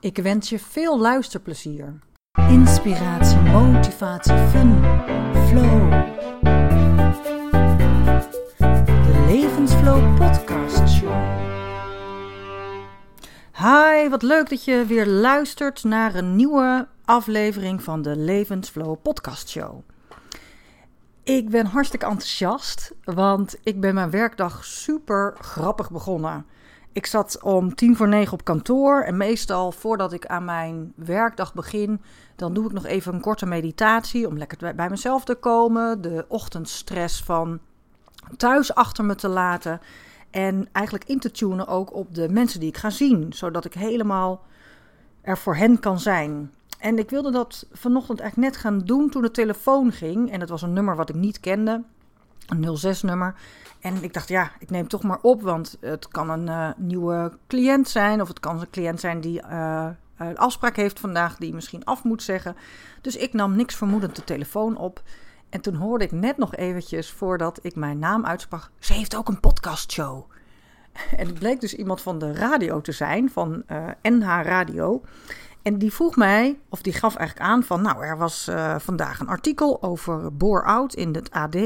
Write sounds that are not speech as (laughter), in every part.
Ik wens je veel luisterplezier. Inspiratie, motivatie, fun, flow. De Levensflow Podcast Show. Hi, wat leuk dat je weer luistert naar een nieuwe aflevering van de Levensflow Podcast Show. Ik ben hartstikke enthousiast, want ik ben mijn werkdag super grappig begonnen. Ik zat om tien voor negen op kantoor en meestal voordat ik aan mijn werkdag begin, dan doe ik nog even een korte meditatie om lekker bij mezelf te komen, de ochtendstress van thuis achter me te laten en eigenlijk in te tunen ook op de mensen die ik ga zien, zodat ik helemaal er voor hen kan zijn. En ik wilde dat vanochtend eigenlijk net gaan doen toen de telefoon ging. En het was een nummer wat ik niet kende. Een 06-nummer. En ik dacht, ja, ik neem toch maar op. Want het kan een uh, nieuwe cliënt zijn. Of het kan een cliënt zijn die uh, een afspraak heeft vandaag. Die misschien af moet zeggen. Dus ik nam niks vermoedend de telefoon op. En toen hoorde ik net nog eventjes voordat ik mijn naam uitsprak. Ze heeft ook een podcastshow. (laughs) En het bleek dus iemand van de radio te zijn. Van uh, NH Radio. En die vroeg mij, of die gaf eigenlijk aan van, nou, er was vandaag een artikel over bore-out in het AD.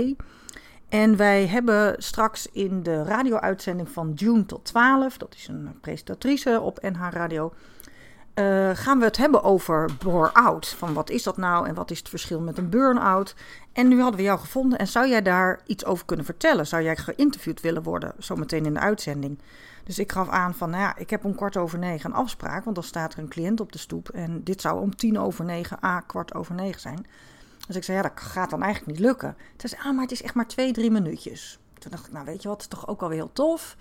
En wij hebben straks in de radio-uitzending van June tot 12, dat is een presentatrice op NH Radio, uh, gaan we het hebben over bore-out. Van wat is dat nou en wat is het verschil met een burn-out? En nu hadden we jou gevonden en zou jij daar iets over kunnen vertellen? Zou jij geïnterviewd willen worden, zometeen in de uitzending? Dus ik gaf aan van, nou ja, ik heb om kwart over negen een afspraak, want dan staat er een cliënt op de stoep. En dit zou om tien over negen, a kwart over negen zijn. Dus ik zei, ja, dat gaat dan eigenlijk niet lukken. Toen zei ah, maar het is echt maar twee, drie minuutjes. Toen dacht ik, nou weet je wat, het is toch ook wel weer heel tof.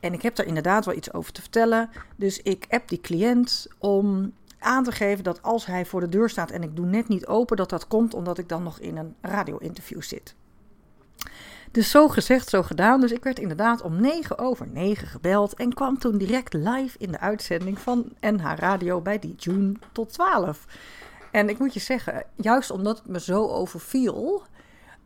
En ik heb daar inderdaad wel iets over te vertellen. Dus ik app die cliënt om aan te geven dat als hij voor de deur staat en ik doe net niet open, dat dat komt omdat ik dan nog in een radio-interview zit. Dus zo gezegd, zo gedaan. Dus ik werd inderdaad om 9 over 9 gebeld en kwam toen direct live in de uitzending van NH Radio bij die June tot 12. En ik moet je zeggen, juist omdat het me zo overviel,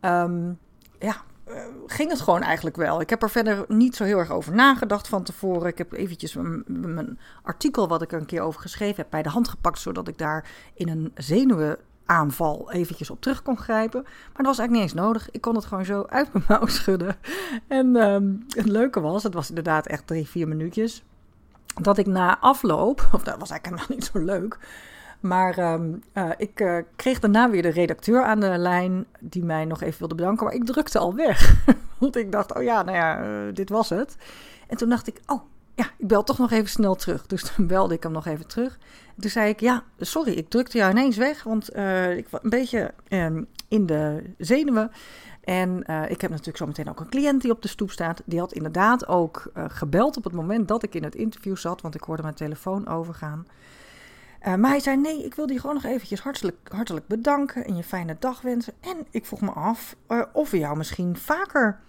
um, ja, uh, ging het gewoon eigenlijk wel. Ik heb er verder niet zo heel erg over nagedacht van tevoren. Ik heb eventjes mijn artikel wat ik een keer over geschreven heb bij de hand gepakt, zodat ik daar in een zenuwen aanval eventjes op terug kon grijpen. Maar dat was eigenlijk niet eens nodig. Ik kon het gewoon zo uit mijn mouw schudden. En um, het leuke was, het was inderdaad echt drie, vier minuutjes. Dat ik na afloop, of dat was eigenlijk nog (laughs) niet zo leuk. Maar um, uh, ik uh, kreeg daarna weer de redacteur aan de lijn die mij nog even wilde bedanken. Maar ik drukte al weg. (laughs) Want ik dacht, oh ja, nou ja, uh, dit was het. En toen dacht ik, oh ja, ik bel toch nog even snel terug. Dus toen (laughs) belde ik hem nog even terug. Toen zei ik, ja, sorry, ik drukte jou ineens weg, want ik was een beetje um, in de zenuwen. En ik heb natuurlijk zometeen ook een cliënt die op de stoep staat. Die had inderdaad ook gebeld op het moment dat ik in het interview zat, want ik hoorde mijn telefoon overgaan. Uh, maar hij zei: Nee, ik wil je gewoon nog eventjes hartelijk, hartelijk bedanken en je fijne dag wensen. En ik vroeg me af uh, of we jou misschien vaker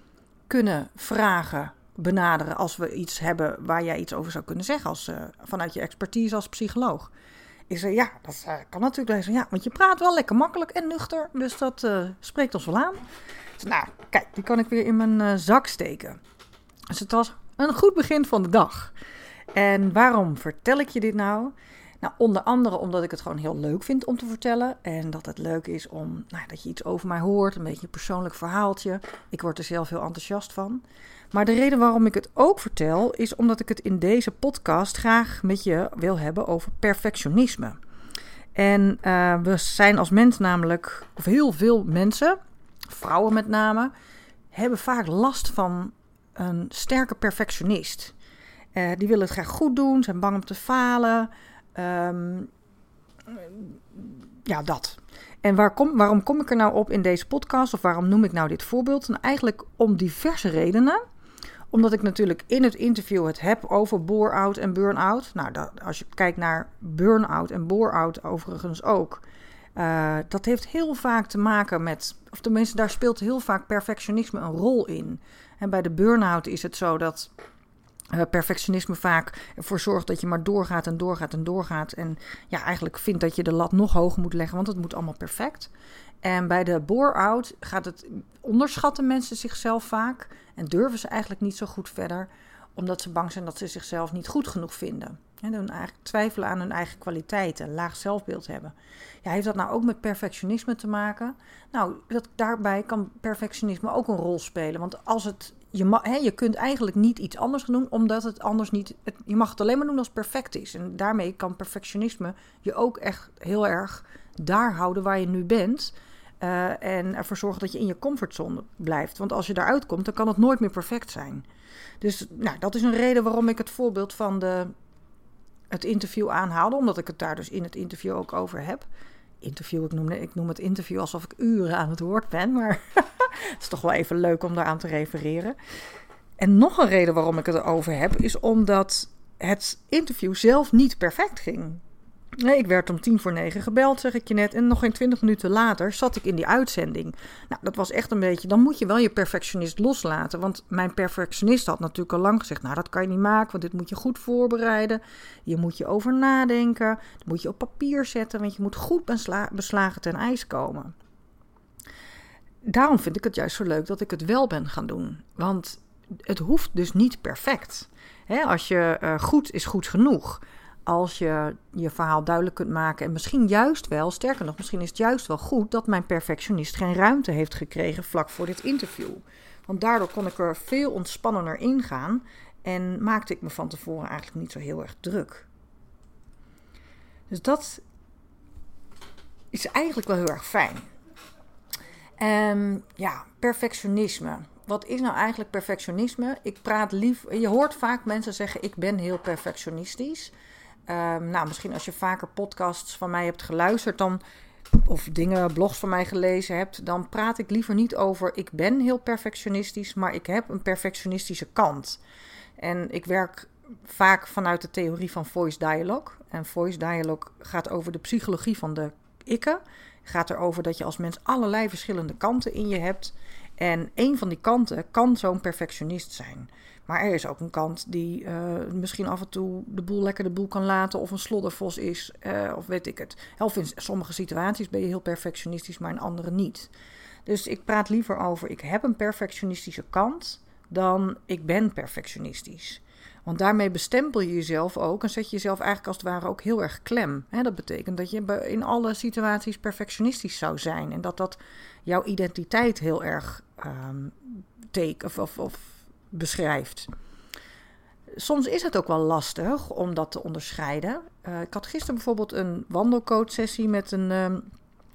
kunnen vragen, benaderen als we iets hebben waar jij iets over zou kunnen zeggen als, uh, vanuit je expertise als psycholoog. Ik zei: Ja, dat kan natuurlijk. Hij ja, want je praat wel lekker makkelijk en nuchter, dus dat spreekt ons wel aan. Dus, nou, kijk, die kan ik weer in mijn zak steken. Dus het was een goed begin van de dag. En waarom vertel ik je dit nou? Nou, onder andere omdat ik het gewoon heel leuk vind om te vertellen. En dat het leuk is om nou, dat je iets over mij hoort. Een beetje een persoonlijk verhaaltje. Ik word er zelf heel enthousiast van. Maar de reden waarom ik het ook vertel, is omdat ik het in deze podcast graag met je wil hebben over perfectionisme. En uh, we zijn als mens namelijk, of heel veel mensen, vrouwen met name, hebben vaak last van een sterke perfectionist. Uh, die willen het graag goed doen, zijn bang om te falen. Um, ja, dat. En waar waarom kom ik er nou op in deze podcast? Of waarom noem ik nou dit voorbeeld? Nou, eigenlijk om diverse redenen. Omdat ik natuurlijk in het interview het heb over bore-out en burn-out. Nou, dat, als je kijkt naar burn-out en bore-out overigens ook. Uh, dat heeft heel vaak te maken met, of tenminste, daar speelt heel vaak perfectionisme een rol in. En bij de burn-out is het zo dat perfectionisme vaak ervoor zorgt dat je maar doorgaat en doorgaat en doorgaat. En ja, eigenlijk vindt dat je de lat nog hoger moet leggen, want het moet allemaal perfect. En bij de bore-out gaat het onderschatten mensen zichzelf vaak en durven ze eigenlijk niet zo goed verder, omdat ze bang zijn dat ze zichzelf niet goed genoeg vinden. En hun eigenlijk twijfelen aan hun eigen kwaliteiten, laag zelfbeeld hebben. Ja, heeft dat nou ook met perfectionisme te maken? Nou, dat, daarbij kan perfectionisme ook een rol spelen. Want als het, je, hè, je kunt eigenlijk niet iets anders doen, omdat het anders niet. Je mag het alleen maar doen als perfect is. En daarmee kan perfectionisme je ook echt heel erg daar houden waar je nu bent. Uh, en ervoor zorgen dat je in je comfortzone blijft. Want als je daaruit komt, dan kan het nooit meer perfect zijn. Dus nou, dat is een reden waarom ik het voorbeeld van de, het interview aanhaalde. Omdat ik het daar dus in het interview ook over heb. Interview, ik noem, ik noem het interview alsof ik uren aan het woord ben. Maar (laughs) het is toch wel even leuk om daaraan te refereren. En nog een reden waarom ik het erover heb, is omdat het interview zelf niet perfect ging. Nee, ik werd om tien voor negen gebeld, zeg ik je net. En nog geen twintig minuten later zat ik in die uitzending. Nou, dat was echt een beetje. Dan moet je wel je perfectionist loslaten. Want mijn perfectionist had natuurlijk al lang gezegd: Nou, dat kan je niet maken, want dit moet je goed voorbereiden. Je moet je over nadenken. Dat moet je op papier zetten, want je moet goed beslagen ten ijs komen. Daarom vind ik het juist zo leuk dat ik het wel ben gaan doen. Want het hoeft dus niet perfect. als je uh, goed is goed genoeg als je je verhaal duidelijk kunt maken. En misschien juist wel, sterker nog, misschien is het juist wel goed dat mijn perfectionist geen ruimte heeft gekregen vlak voor dit interview. Want daardoor kon ik er veel ontspannender ingaan en maakte ik me van tevoren eigenlijk niet zo heel erg druk. Dus dat is eigenlijk wel heel erg fijn. Um, ja, perfectionisme. Wat is nou eigenlijk perfectionisme? Ik praat lief. Je hoort vaak mensen zeggen: Ik ben heel perfectionistisch. Um, nou, misschien als je vaker podcasts van mij hebt geluisterd, dan, of dingen, blogs van mij gelezen hebt, dan praat ik liever niet over ik ben heel perfectionistisch, maar ik heb een perfectionistische kant. En ik werk vaak vanuit de theorie van voice dialogue. En voice dialogue gaat over de psychologie van de ikke. Gaat erover dat je als mens allerlei verschillende kanten in je hebt. En een van die kanten kan zo'n perfectionist zijn. Maar er is ook een kant die uh, misschien af en toe de boel lekker de boel kan laten. Of een sloddervos is. Uh, of weet ik het. Of in sommige situaties ben je heel perfectionistisch, maar in andere niet. Dus ik praat liever over ik heb een perfectionistische kant dan ik ben perfectionistisch. Want daarmee bestempel je jezelf ook en zet je jezelf eigenlijk als het ware ook heel erg klem. dat betekent dat je in alle situaties perfectionistisch zou zijn. En dat dat jouw identiteit heel erg um, of, of, beschrijft. Soms is het ook wel lastig om dat te onderscheiden. Uh, ik had gisteren bijvoorbeeld een wandelcoach-sessie met een um,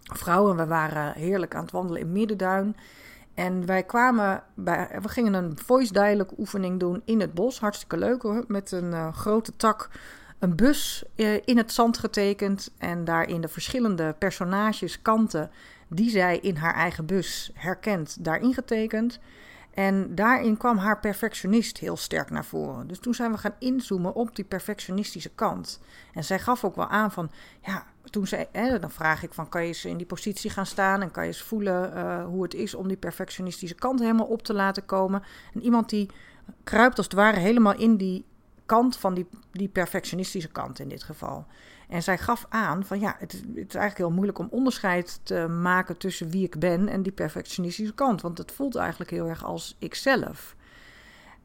vrouw en we waren heerlijk aan het wandelen in Middenduin. En wij kwamen bij, we gingen een voice dialogue oefening doen in het bos. Hartstikke leuk hoor. Met een uh, grote tak, een bus uh, in het zand getekend. En daarin de verschillende personages, kanten die zij in haar eigen bus herkent, daarin getekend. En daarin kwam haar perfectionist heel sterk naar voren. Dus toen zijn we gaan inzoomen op die perfectionistische kant. En zij gaf ook wel aan van, ja, toen zij, hè, dan vraag ik van, kan je eens in die positie gaan staan en kan je eens voelen uh, hoe het is om die perfectionistische kant helemaal op te laten komen. En iemand die kruipt als het ware helemaal in die kant van die, die perfectionistische kant in dit geval. En zij gaf aan van ja, het, het, is eigenlijk heel moeilijk om onderscheid te maken tussen wie ik ben en die perfectionistische kant. Want het voelt eigenlijk heel erg als ikzelf.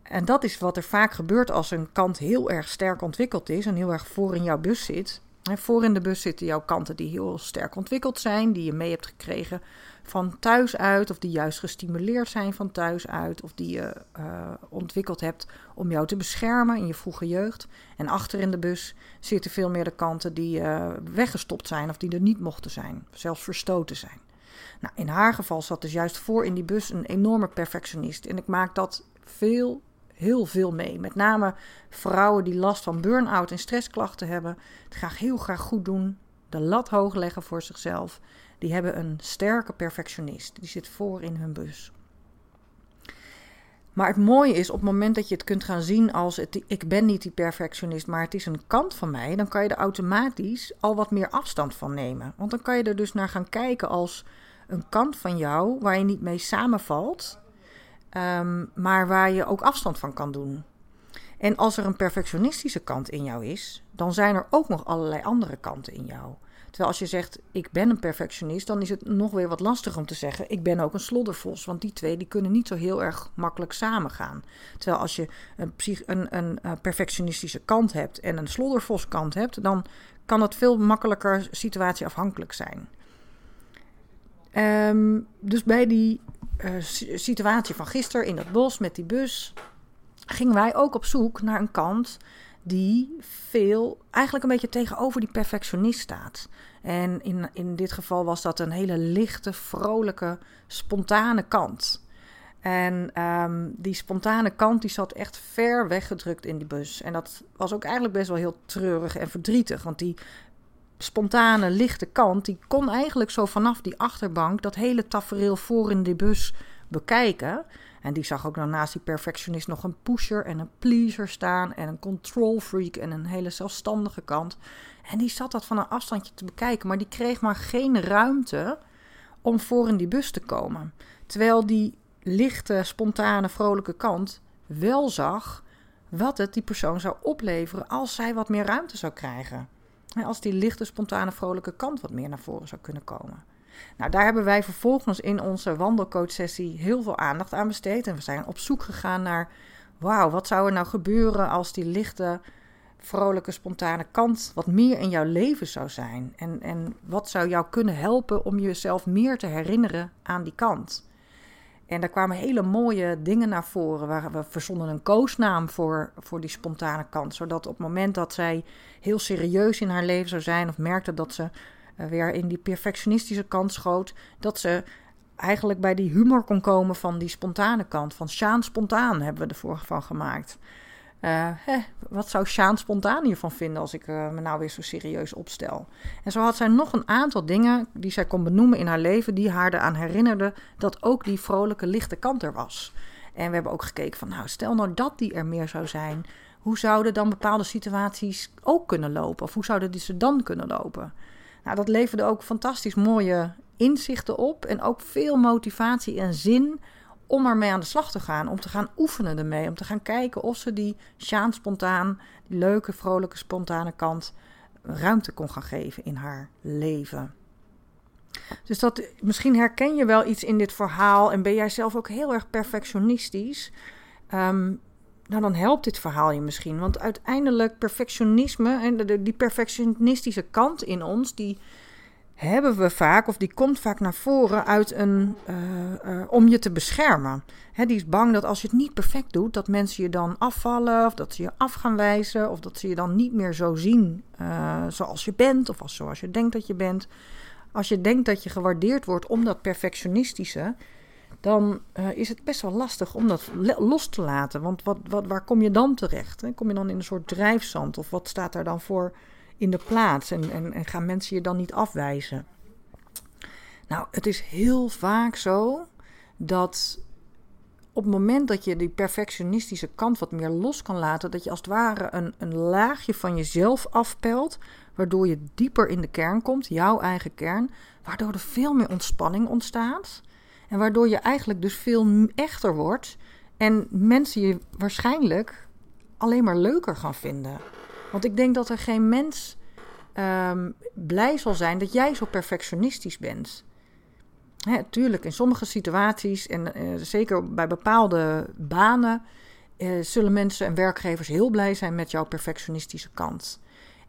En dat is wat er vaak gebeurt als een kant heel erg sterk ontwikkeld is en heel erg voor in jouw bus zit. Voor in de bus zitten jouw kanten die heel sterk ontwikkeld zijn, die je mee hebt gekregen van thuis uit, of die juist gestimuleerd zijn van thuis uit, of die je uh, ontwikkeld hebt om jou te beschermen in je vroege jeugd. En achter in de bus zitten veel meer de kanten die uh, weggestopt zijn of die er niet mochten zijn, zelfs verstoten zijn. Nou, in haar geval zat dus juist voor in die bus een enorme perfectionist. En ik maak dat veel, heel veel mee. Met name vrouwen die last van burn-out en stressklachten hebben. Het graag heel graag goed doen. De lat hoog leggen voor zichzelf die hebben een sterke perfectionist. Die zit voor in hun bus. Maar het mooie is, op het moment dat je het kunt gaan zien als ik ben niet die perfectionist, maar het is een kant van mij, dan kan je er automatisch al wat meer afstand van nemen. Want dan kan je er dus naar gaan kijken als een kant van jou waar je niet mee samenvalt, um, maar waar je ook afstand van kan doen. En als er een perfectionistische kant in jou is, dan zijn er ook nog allerlei andere kanten in jou. Terwijl als je zegt, ik ben een perfectionist, dan is het nog weer wat lastiger om te zeggen, ik ben ook een sloddervos. Want die twee die kunnen niet zo heel erg makkelijk samengaan. Terwijl als je een, een, een, perfectionistische kant hebt en een sloddervos kant hebt, dan kan het veel makkelijker situatieafhankelijk zijn. Um, dus bij die uh, situatie van gisteren in dat bos met die bus, gingen wij ook op zoek naar een kant die veel, eigenlijk een beetje tegenover die perfectionist staat. En in, in dit geval was dat een hele lichte, vrolijke, spontane kant. En um, die spontane kant die zat echt ver weggedrukt in die bus. En dat was ook eigenlijk best wel heel treurig en verdrietig. Want die spontane, lichte kant, die kon eigenlijk zo vanaf die achterbank dat hele tafereel voor in die bus bekijken. En die zag ook dan naast die perfectionist nog een pusher en een pleaser staan. En een control freak en een hele zelfstandige kant. En die zat dat van een afstandje te bekijken. Maar die kreeg maar geen ruimte om voor in die bus te komen. Terwijl die lichte, spontane, vrolijke kant wel zag wat het die persoon zou opleveren als zij wat meer ruimte zou krijgen. Als die lichte, spontane, vrolijke kant wat meer naar voren zou kunnen komen. Nou, daar hebben wij vervolgens in onze wandelcoach-sessie heel veel aandacht aan besteed. En we zijn op zoek gegaan naar: wauw, wat zou er nou gebeuren als die lichte, vrolijke, spontane kant wat meer in jouw leven zou zijn? En, en wat zou jou kunnen helpen om jezelf meer te herinneren aan die kant? En daar kwamen hele mooie dingen naar voren. Waar we verzonnen een koosnaam voor, voor die spontane kant. Zodat op het moment dat zij heel serieus in haar leven zou zijn. of merkte dat ze eh, weer in die perfectionistische kant schoot, dat ze eigenlijk bij die humor kon komen van die spontane kant. Van Sjaan Spontaan hebben we ervoor van gemaakt. Uh, wat zou Sjaan Spontaan hiervan vinden als ik uh, me nou weer zo serieus opstel? En zo had zij nog een aantal dingen die zij kon benoemen in haar leven, die haar eraan herinnerden dat ook die vrolijke, lichte kant er was. En we hebben ook gekeken van, nou, stel nou dat die er meer zou zijn, hoe zouden dan bepaalde situaties ook kunnen lopen? Of hoe zouden die ze dan kunnen lopen? Nou, dat leverde ook fantastisch mooie inzichten op en ook veel motivatie en zin om ermee aan de slag te gaan, om te gaan oefenen ermee, om te gaan kijken of ze die Sjaan spontaan, die leuke, vrolijke, spontane kant ruimte kon gaan geven in haar leven. Dus dat, misschien herken je wel iets in dit verhaal en ben jij zelf ook heel erg perfectionistisch. Um, nou, dan helpt dit verhaal je misschien. Want uiteindelijk perfectionisme en die perfectionistische kant in ons, die hebben we vaak, of die komt vaak naar voren uit een, uh, om je te beschermen. He, die is bang dat als je het niet perfect doet, dat mensen je dan afvallen, of dat ze je af gaan wijzen, of dat ze je dan niet meer zo zien uh, zoals je bent, of als, zoals je denkt dat je bent. Als je denkt dat je gewaardeerd wordt om dat perfectionistische, dan is het best wel lastig om dat los te laten. Want wat, wat, waar kom je dan terecht? Hè? Kom je dan in een soort drijfzand? Of wat staat daar dan voor in de plaats? En, en, gaan mensen je dan niet afwijzen? Nou, het is heel vaak zo dat op het moment dat je die perfectionistische kant wat meer los kan laten, dat je als het ware een, een laagje van jezelf afpelt, waardoor je dieper in de kern komt, jouw eigen kern, waardoor er veel meer ontspanning ontstaat. En waardoor je eigenlijk dus veel echter wordt. En mensen je waarschijnlijk alleen maar leuker gaan vinden. Want ik denk dat er geen mens um, blij zal zijn dat jij zo perfectionistisch bent. Hè, tuurlijk, in sommige situaties en uh, zeker bij bepaalde banen uh, zullen mensen en werkgevers heel blij zijn met jouw perfectionistische kant.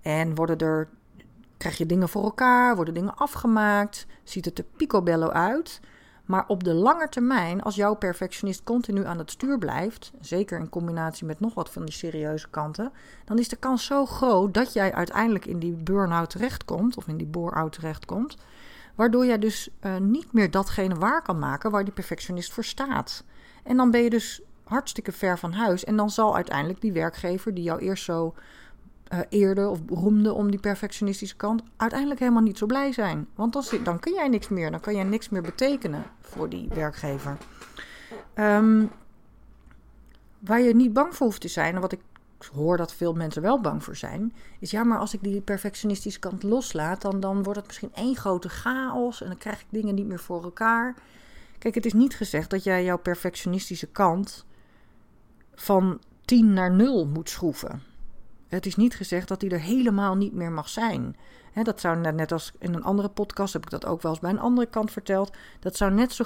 En worden er, krijg je dingen voor elkaar, worden dingen afgemaakt, ziet het er picobello uit. Maar op de lange termijn, als jouw perfectionist continu aan het stuur blijft, zeker in combinatie met nog wat van die serieuze kanten, dan is de kans zo groot dat jij uiteindelijk in die burn-out terechtkomt, of in die bore-out terechtkomt, waardoor jij dus uh, niet meer datgene waar kan maken waar die perfectionist voor staat. En dan ben je dus hartstikke ver van huis en dan zal uiteindelijk die werkgever die jou eerst zo uh, eerde of beroemde om die perfectionistische kant, uiteindelijk helemaal niet zo blij zijn. Want dan, dan kun jij niks meer, dan kan jij niks meer betekenen voor die werkgever. Um, waar je niet bang voor hoeft te zijn, en wat ik hoor dat veel mensen wel bang voor zijn, is ja, maar als ik die perfectionistische kant loslaat, dan, dan wordt het misschien één grote chaos en dan krijg ik dingen niet meer voor elkaar. Kijk, het is niet gezegd dat jij jouw perfectionistische kant van 10 naar 0 moet schroeven. Het is niet gezegd dat die er helemaal niet meer mag zijn. dat zou net als in een andere podcast, heb ik dat ook wel eens bij een andere kant verteld. Dat zou net zo,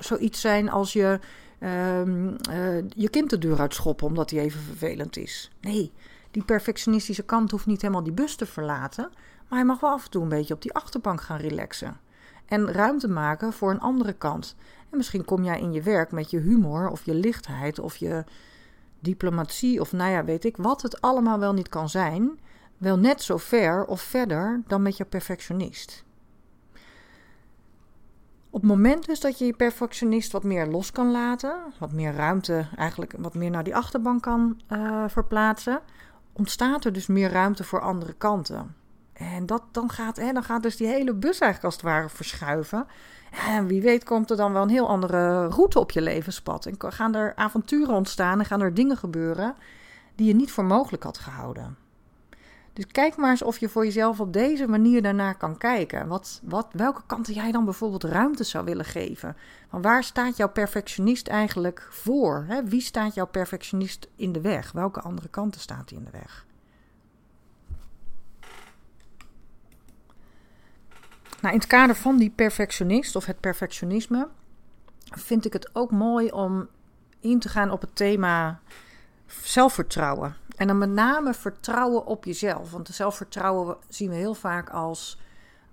zoiets zijn als je Ehm, eh, je kind de deur uitschoppen omdat hij even vervelend is. Nee, die perfectionistische kant hoeft niet helemaal die bus te verlaten. Maar hij mag wel af en toe een beetje op die achterbank gaan relaxen. En ruimte maken voor een andere kant. En misschien kom jij in je werk met je humor of je lichtheid of je diplomatie of nou ja, weet ik wat het allemaal wel niet kan zijn. Wel net zo ver of verder dan met je perfectionist. Op het moment dus dat je je perfectionist wat meer los kan laten, wat meer ruimte, eigenlijk wat meer naar die achterbank kan uh, verplaatsen, ontstaat er dus meer ruimte voor andere kanten. En dat, dan, gaat, hè, dan gaat dus die hele bus eigenlijk als het ware verschuiven. En wie weet komt er dan wel een heel andere route op je levenspad. En gaan er avonturen ontstaan en gaan er dingen gebeuren die je niet voor mogelijk had gehouden. Dus kijk maar eens of je voor jezelf op deze manier daarnaar kan kijken. Wat, wat, welke kanten jij dan bijvoorbeeld ruimte zou willen geven? Van waar staat jouw perfectionist eigenlijk voor? Hè? Wie staat jouw perfectionist in de weg? Welke andere kanten staat hij in de weg? Nou, in het kader van die perfectionist of het perfectionisme vind ik het ook mooi om in te gaan op het thema zelfvertrouwen. En dan met name vertrouwen op jezelf. Want zelfvertrouwen zien we heel vaak als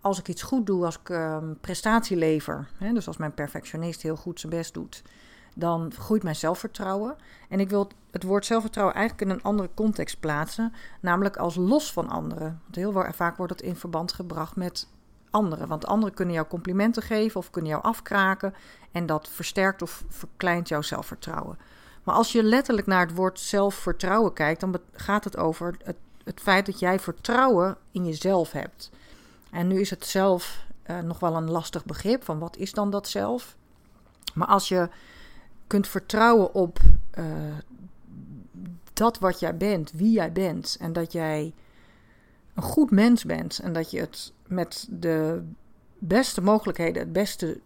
als ik iets goed doe, als ik um, prestatie lever. Hè, dus als mijn perfectionist heel goed zijn best doet, dan groeit mijn zelfvertrouwen. En ik wil het woord zelfvertrouwen eigenlijk in een andere context plaatsen, namelijk als los van anderen. Want heel vaak wordt het in verband gebracht met anderen. Want anderen kunnen jou complimenten geven of kunnen jou afkraken. En dat versterkt of verkleint jouw zelfvertrouwen. Maar als je letterlijk naar het woord zelfvertrouwen kijkt, dan gaat het over het, het feit dat jij vertrouwen in jezelf hebt. En nu is het zelf uh, nog wel een lastig begrip van wat is dan dat zelf? Maar als je kunt vertrouwen op uh, dat wat jij bent, wie jij bent en dat jij een goed mens bent en dat je het met de beste mogelijkheden het beste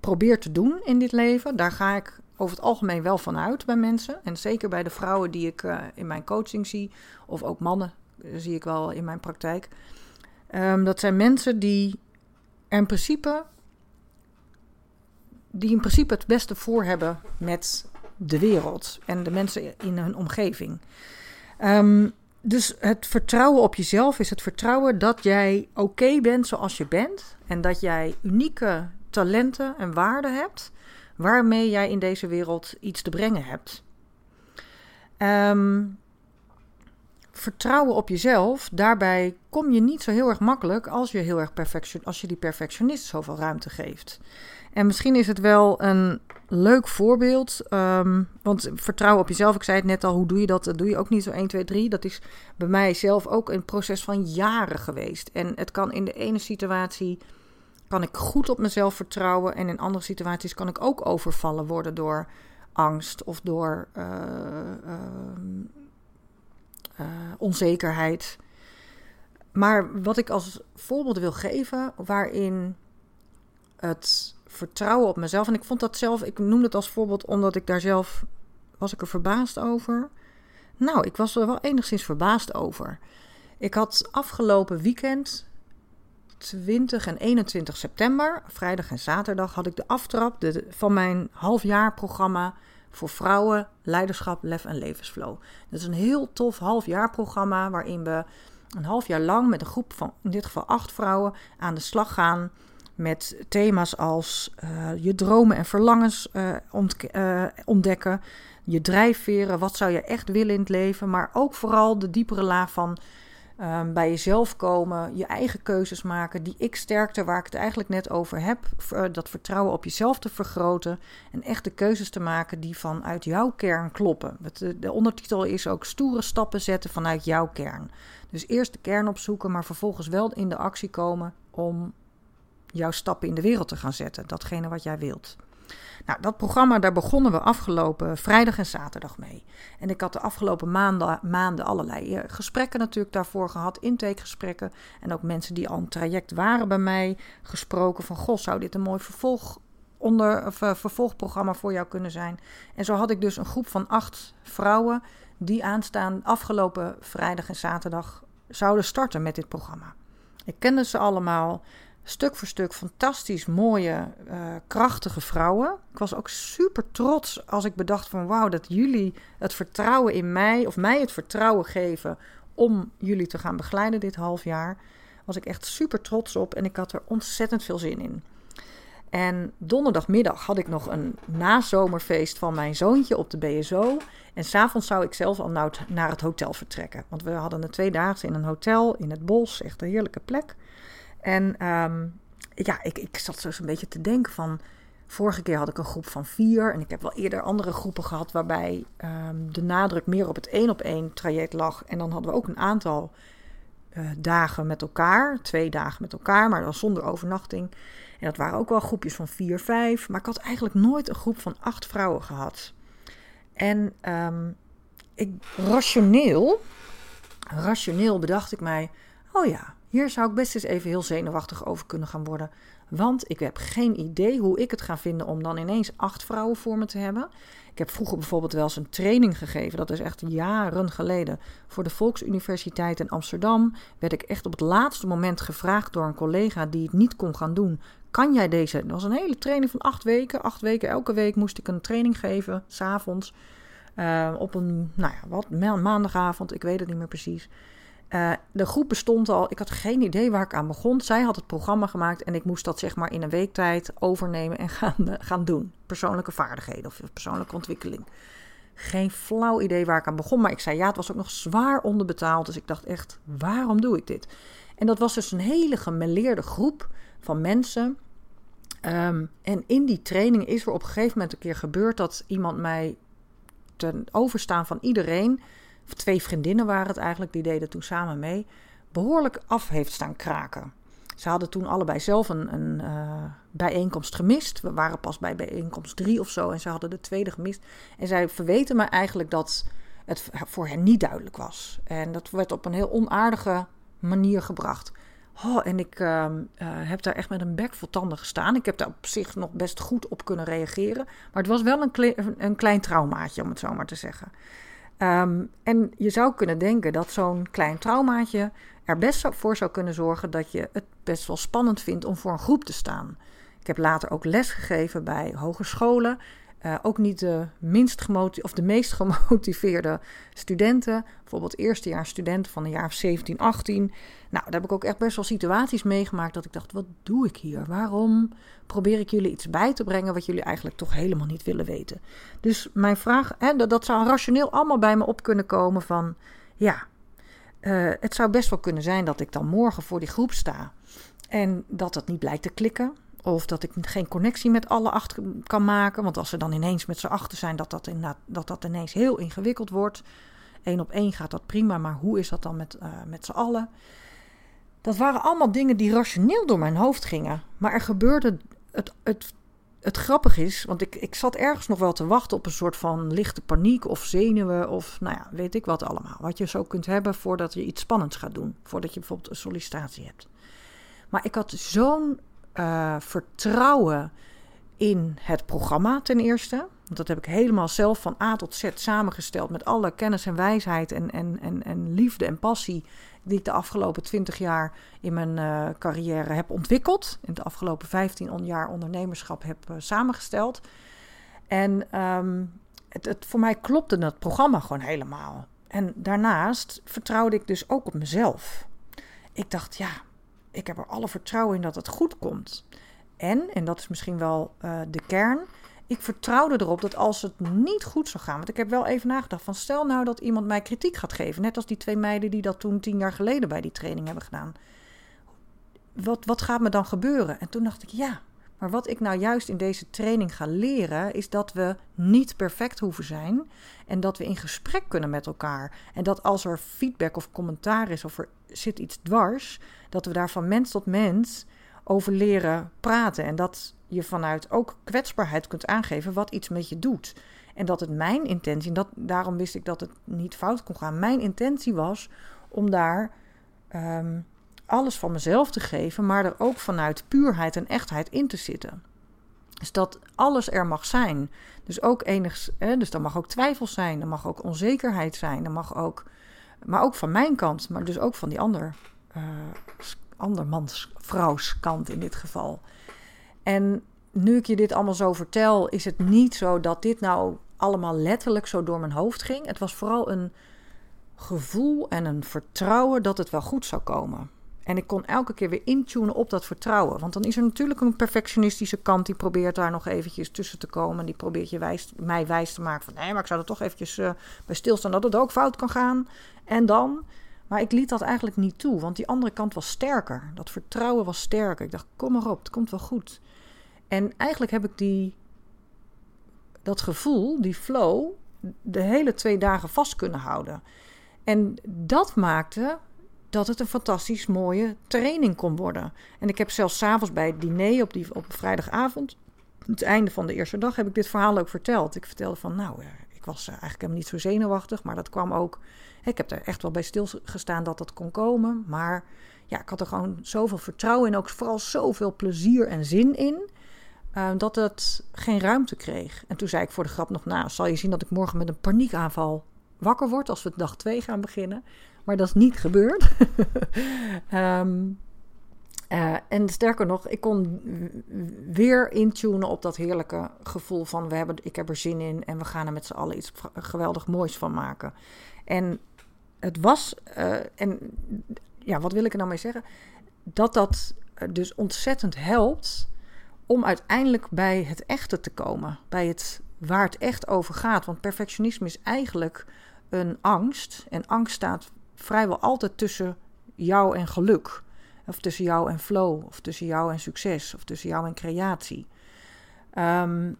probeert te doen in dit leven, daar ga ik over het algemeen wel vanuit bij mensen. En zeker bij de vrouwen die ik uh, in mijn coaching zie, of ook mannen uh, zie ik wel in mijn praktijk. Um, dat zijn mensen die in principe, die in principe het beste voor hebben met de wereld en de mensen in hun omgeving. Um, dus het vertrouwen op jezelf is het vertrouwen dat jij oké bent zoals je bent. En dat jij unieke talenten en waarden hebt waarmee jij in deze wereld iets te brengen hebt. Um, vertrouwen op jezelf, daarbij kom je niet zo heel erg makkelijk als je, heel erg perfection, als je die perfectionist zoveel ruimte geeft. En misschien is het wel een leuk voorbeeld. Um, want vertrouwen op jezelf, ik zei het net al, hoe doe je dat? Dat doe je ook niet zo 1, 2, 3. Dat is bij mij zelf ook een proces van jaren geweest. En het kan in de ene situatie kan ik goed op mezelf vertrouwen. En in andere situaties kan ik ook overvallen worden door angst of door uh, uh, uh, onzekerheid. Maar wat ik als voorbeeld wil geven, waarin het vertrouwen op mezelf. En ik vond dat zelf, ik noem het als voorbeeld omdat ik daar zelf was ik er verbaasd over. Nou, ik was er wel enigszins verbaasd over. Ik had afgelopen weekend 20 en 21 september, vrijdag en zaterdag, had ik de aftrap de, van mijn halfjaarprogramma voor vrouwen, leiderschap, lef en levensflow. Dat is een heel tof halfjaarprogramma waarin we een half jaar lang met een groep van in dit geval acht vrouwen aan de slag gaan met thema's als uh, je dromen en verlangens ont, uh, ontdekken, je drijfveren, wat zou je echt willen in het leven, maar ook vooral de diepere laag van Um, bij jezelf komen, je eigen keuzes maken, die ik-sterkte waar ik het eigenlijk net over heb, dat vertrouwen op jezelf te vergroten en echte keuzes te maken die vanuit jouw kern kloppen. De, de ondertitel is ook stoere stappen zetten vanuit jouw kern. Dus eerst de kern opzoeken, maar vervolgens wel in de actie komen om jouw stappen in de wereld te gaan zetten, datgene wat jij wilt. Nou, dat programma, daar begonnen we afgelopen vrijdag en zaterdag mee. En ik had de afgelopen maanden, maanden allerlei eh, gesprekken natuurlijk daarvoor gehad, intakegesprekken. En ook mensen die al een traject waren bij mij gesproken van, goh, zou dit een mooi vervolg onder, of, uh, vervolgprogramma voor jou kunnen zijn? En zo had ik dus een groep van acht vrouwen die aanstaan afgelopen vrijdag en zaterdag zouden starten met dit programma. Ik kende ze allemaal stuk voor stuk fantastisch mooie, uh, krachtige vrouwen. Ik was ook super trots als ik bedacht van wauw, dat jullie het vertrouwen in mij, of mij het vertrouwen geven om jullie te gaan begeleiden dit half jaar. Was ik echt super trots op en ik had er ontzettend veel zin in. En donderdagmiddag had ik nog een nazomerfeest van mijn zoontje op de BSO. En s'avonds zou ik zelf al naar het hotel vertrekken. Want we hadden een tweedaagse in een hotel in het bos. Echt een heerlijke plek. En um, ja, ik, ik zat zo een beetje te denken van... Vorige keer had ik een groep van vier. En ik heb wel eerder andere groepen gehad... waarbij um, de nadruk meer op het één op één traject lag. En dan hadden we ook een aantal uh, dagen met elkaar. Twee dagen met elkaar, maar dan zonder overnachting. En dat waren ook wel groepjes van vier, vijf. Maar ik had eigenlijk nooit een groep van acht vrouwen gehad. En um, ik, rationeel, rationeel bedacht ik mij... Oh ja, hier zou ik best eens even heel zenuwachtig over kunnen gaan worden. Want ik heb geen idee hoe ik het ga vinden om dan ineens acht vrouwen voor me te hebben. Ik heb vroeger bijvoorbeeld wel eens een training gegeven. Dat is echt jaren geleden. Voor de Volksuniversiteit in Amsterdam werd ik echt op het laatste moment gevraagd door een collega die het niet kon gaan doen. Kan jij deze? Dat was een hele training van acht weken. Acht weken elke week moest ik een training geven, s'avonds. Uh, op een, nou ja, wat, maandagavond, ik weet het niet meer precies. Uh, de groep bestond al. Ik had geen idee waar ik aan begon. Zij had het programma gemaakt en ik moest dat zeg maar in een week tijd overnemen en gaan, uh, gaan doen. Persoonlijke vaardigheden of persoonlijke ontwikkeling. Geen flauw idee waar ik aan begon. Maar ik zei ja, het was ook nog zwaar onderbetaald. Dus ik dacht echt, waarom doe ik dit? En dat was dus een hele gemeleerde groep van mensen. Um, en in die training is er op een gegeven moment een keer gebeurd dat iemand mij ten overstaan van iedereen of twee vriendinnen waren het eigenlijk, die deden toen samen mee, behoorlijk af heeft staan kraken. Ze hadden toen allebei zelf een, een uh, bijeenkomst gemist. We waren pas bij bijeenkomst drie of zo en ze hadden de tweede gemist. En zij verweten me eigenlijk dat het voor hen niet duidelijk was. En dat werd op een heel onaardige manier gebracht. Oh, en ik uh, uh, heb daar echt met een bek vol tanden gestaan. Ik heb daar op zich nog best goed op kunnen reageren. Maar het was wel een, een klein traumaatje, om het zo maar te zeggen. Um, en je zou kunnen denken dat zo'n klein traumaatje er best voor zou kunnen zorgen dat je het best wel spannend vindt om voor een groep te staan. Ik heb later ook les gegeven bij hogescholen. Uh, ook niet de, minst gemotiveerde of de meest (laughs) gemotiveerde studenten. Bijvoorbeeld eerstejaars studenten van een jaar of 17, 18. Nou, daar heb ik ook echt best wel situaties meegemaakt dat ik dacht, wat doe ik hier? Waarom probeer ik jullie iets bij te brengen wat jullie eigenlijk toch helemaal niet willen weten? Dus mijn vraag, hè, dat, dat zou rationeel allemaal bij me op kunnen komen van, ja, uh, het zou best wel kunnen zijn dat ik dan morgen voor die groep sta. En dat het niet blijkt te klikken. Of dat ik geen connectie met alle acht kan maken. Want als ze dan ineens met z'n achter zijn, dat dat, inderdaad, dat dat ineens heel ingewikkeld wordt. Eén op één gaat dat prima, maar hoe is dat dan met, uh, met z'n allen? Dat waren allemaal dingen die rationeel door mijn hoofd gingen. Maar er gebeurde. Het, het, het grappig is, want ik, ik zat ergens nog wel te wachten op een soort van lichte paniek of zenuwen of nou ja, weet ik wat allemaal. Wat je zo kunt hebben voordat je iets spannends gaat doen. Voordat je bijvoorbeeld een sollicitatie hebt. Maar ik had zo'n uh, vertrouwen in het programma ten eerste. Want dat heb ik helemaal zelf van A tot Z samengesteld met alle kennis en wijsheid en, en, en, en liefde en passie die ik de afgelopen 20 jaar in mijn uh, carrière heb ontwikkeld. In de afgelopen 15 jaar ondernemerschap heb uh, samengesteld. En um, het, het, voor mij klopte dat programma gewoon helemaal. En daarnaast vertrouwde ik dus ook op mezelf. Ik dacht, ja, ik heb er alle vertrouwen in dat het goed komt. En, en dat is misschien wel uh, de kern, ik vertrouwde erop dat als het niet goed zou gaan. Want ik heb wel even nagedacht van stel nou dat iemand mij kritiek gaat geven. Net als die twee meiden die dat toen tien jaar geleden bij die training hebben gedaan. Wat, wat gaat me dan gebeuren? En toen dacht ik ja, maar wat ik nou juist in deze training ga leren, is dat we niet perfect hoeven zijn. En dat we in gesprek kunnen met elkaar. En dat als er feedback of commentaar is of er zit iets dwars, dat we daar van mens tot mens over leren praten. En dat je vanuit ook kwetsbaarheid kunt aangeven wat iets met je doet. En dat het mijn intentie, dat, daarom wist ik dat het niet fout kon gaan. Mijn intentie was om daar ehm, alles van mezelf te geven, maar er ook vanuit puurheid en echtheid in te zitten. Dus dat alles er mag zijn. Dus ook enigs, hè, dus er mag ook twijfel zijn, er mag ook onzekerheid zijn, er mag ook, maar ook van mijn kant, maar dus ook van die ander, uh, andermans vrouwskant in dit geval. En nu ik je dit allemaal zo vertel, is het niet zo dat dit nou allemaal letterlijk zo door mijn hoofd ging. Het was vooral een gevoel en een vertrouwen dat het wel goed zou komen. En ik kon elke keer weer intunen op dat vertrouwen. Want dan is er natuurlijk een perfectionistische kant die probeert daar nog eventjes tussen te komen. Die probeert je mij wijs te maken van nee, maar ik zou er toch eventjes uh, bij stilstaan dat het ook fout kan gaan. En dan. Maar ik liet dat eigenlijk niet toe, want die andere kant was sterker. Dat vertrouwen was sterker. Ik dacht, kom maar op, het komt wel goed. En eigenlijk heb ik die, dat gevoel, die flow, de hele twee dagen vast kunnen houden. En dat maakte dat het een fantastisch mooie training kon worden. En ik heb zelfs s'avonds bij het diner op, die, op vrijdagavond, het einde van de eerste dag, heb ik dit verhaal ook verteld. Ik vertelde van, nou, ik was eigenlijk helemaal niet zo zenuwachtig, maar dat kwam ook. Ik heb er echt wel bij stilgestaan dat dat kon komen. Maar ja, ik had er gewoon zoveel vertrouwen in, ook vooral zoveel plezier en zin in. Uh, dat het geen ruimte kreeg. En toen zei ik voor de grap nog, nou, zal je zien dat ik morgen met een paniekaanval wakker word als we dag 2 gaan beginnen. Maar dat is niet gebeurd. um, (laughs) uh, en sterker nog, ik kon weer intunen op dat heerlijke gevoel van we hebben, ik heb er zin in en we gaan er met z'n allen iets geweldig moois van maken. En het was, uh, en ja, wat wil ik er nou mee zeggen? Dat dat dus ontzettend helpt om uiteindelijk bij het echte te komen. Bij het waar het echt over gaat. Want perfectionisme is eigenlijk een angst. En angst staat vrijwel altijd tussen jou en geluk. Of tussen jou en flow. Of tussen jou en succes. Of tussen jou en creatie. Um,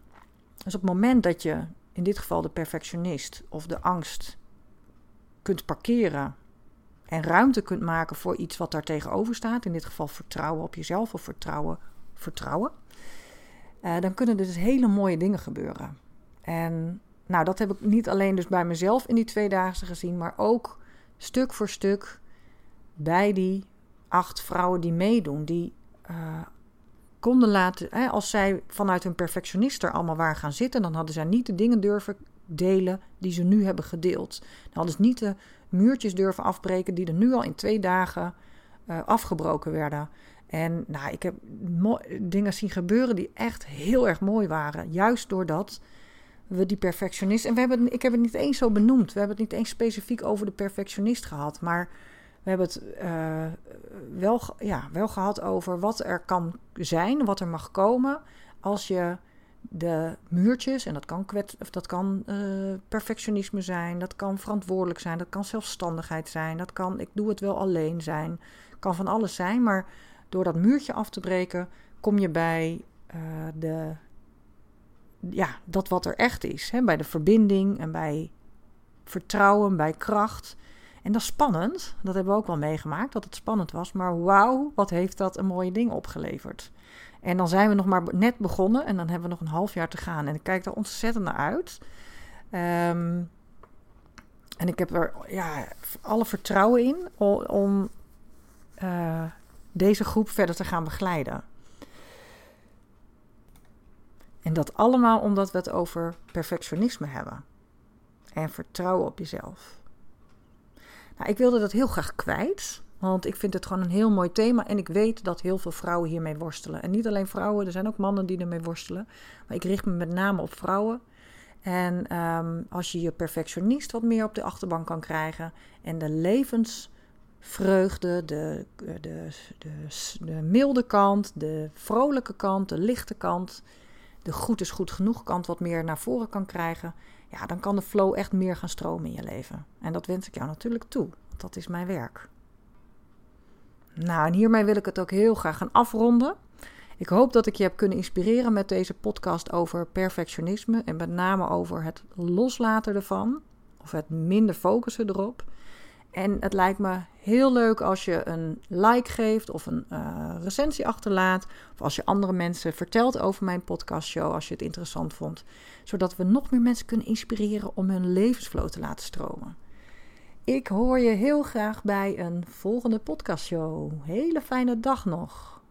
dus op het moment dat je in dit geval de perfectionist of de angst kunt parkeren en ruimte kunt maken voor iets wat daar tegenover staat, in dit geval vertrouwen op jezelf of vertrouwen, vertrouwen, uh, dan kunnen er dus hele mooie dingen gebeuren. En nou, dat heb ik niet alleen dus bij mezelf in die tweedaagse gezien, maar ook stuk voor stuk bij die acht vrouwen die meedoen, die uh, konden laten, hè, als zij vanuit hun perfectionist er allemaal waren gaan zitten, dan hadden zij niet de dingen durven delen die ze nu hebben gedeeld. Dan hadden ze niet de muurtjes durven afbreken die er nu al in twee dagen uh, afgebroken werden. En nou, ik heb dingen zien gebeuren die echt heel erg mooi waren. Juist doordat we die perfectionist. En we hebben, ik heb het niet eens zo benoemd. We hebben het niet eens specifiek over de perfectionist gehad. Maar we hebben het uh, wel, ja, wel gehad over wat er kan zijn, wat er mag komen. Als je de muurtjes, en dat kan, kwet, of dat kan uh, perfectionisme zijn, dat kan verantwoordelijk zijn, dat kan zelfstandigheid zijn, dat kan ik doe het wel alleen zijn, kan van alles zijn. Maar door dat muurtje af te breken, kom je bij uh, de, ja, dat wat er echt is. Hè? Bij de verbinding en bij vertrouwen, bij kracht. En dat is spannend. Dat hebben we ook wel meegemaakt, dat het spannend was. Maar wauw, wat heeft dat een mooie ding opgeleverd. En dan zijn we nog maar net begonnen en dan hebben we nog een half jaar te gaan. En ik kijk er ontzettend naar uit. Um, en ik heb er ja, alle vertrouwen in om, uh, deze groep verder te gaan begeleiden. En dat allemaal omdat we het over perfectionisme hebben. En vertrouwen op jezelf. Nou, ik wilde dat heel graag kwijt. Want ik vind het gewoon een heel mooi thema. En ik weet dat heel veel vrouwen hiermee worstelen. En niet alleen vrouwen, er zijn ook mannen die ermee worstelen. Maar ik richt me met name op vrouwen. En um, als je je perfectionist wat meer op de achterbank kan krijgen. En de levens vreugde, de, de, de, de, milde kant, de vrolijke kant, de lichte kant, de goed is goed genoeg kant wat meer naar voren kan krijgen, ja, dan kan de flow echt meer gaan stromen in je leven. En dat wens ik jou natuurlijk toe, want dat is mijn werk. Nou, en hiermee wil ik het ook heel graag gaan afronden. Ik hoop dat ik je heb kunnen inspireren met deze podcast over perfectionisme en met name over het loslaten ervan, of het minder focussen erop. En het lijkt me heel leuk als je een like geeft of een uh, recensie achterlaat. Of als je andere mensen vertelt over mijn podcastshow als je het interessant vond. Zodat we nog meer mensen kunnen inspireren om hun levensvloot te laten stromen. Ik hoor je heel graag bij een volgende podcastshow. Hele fijne dag nog.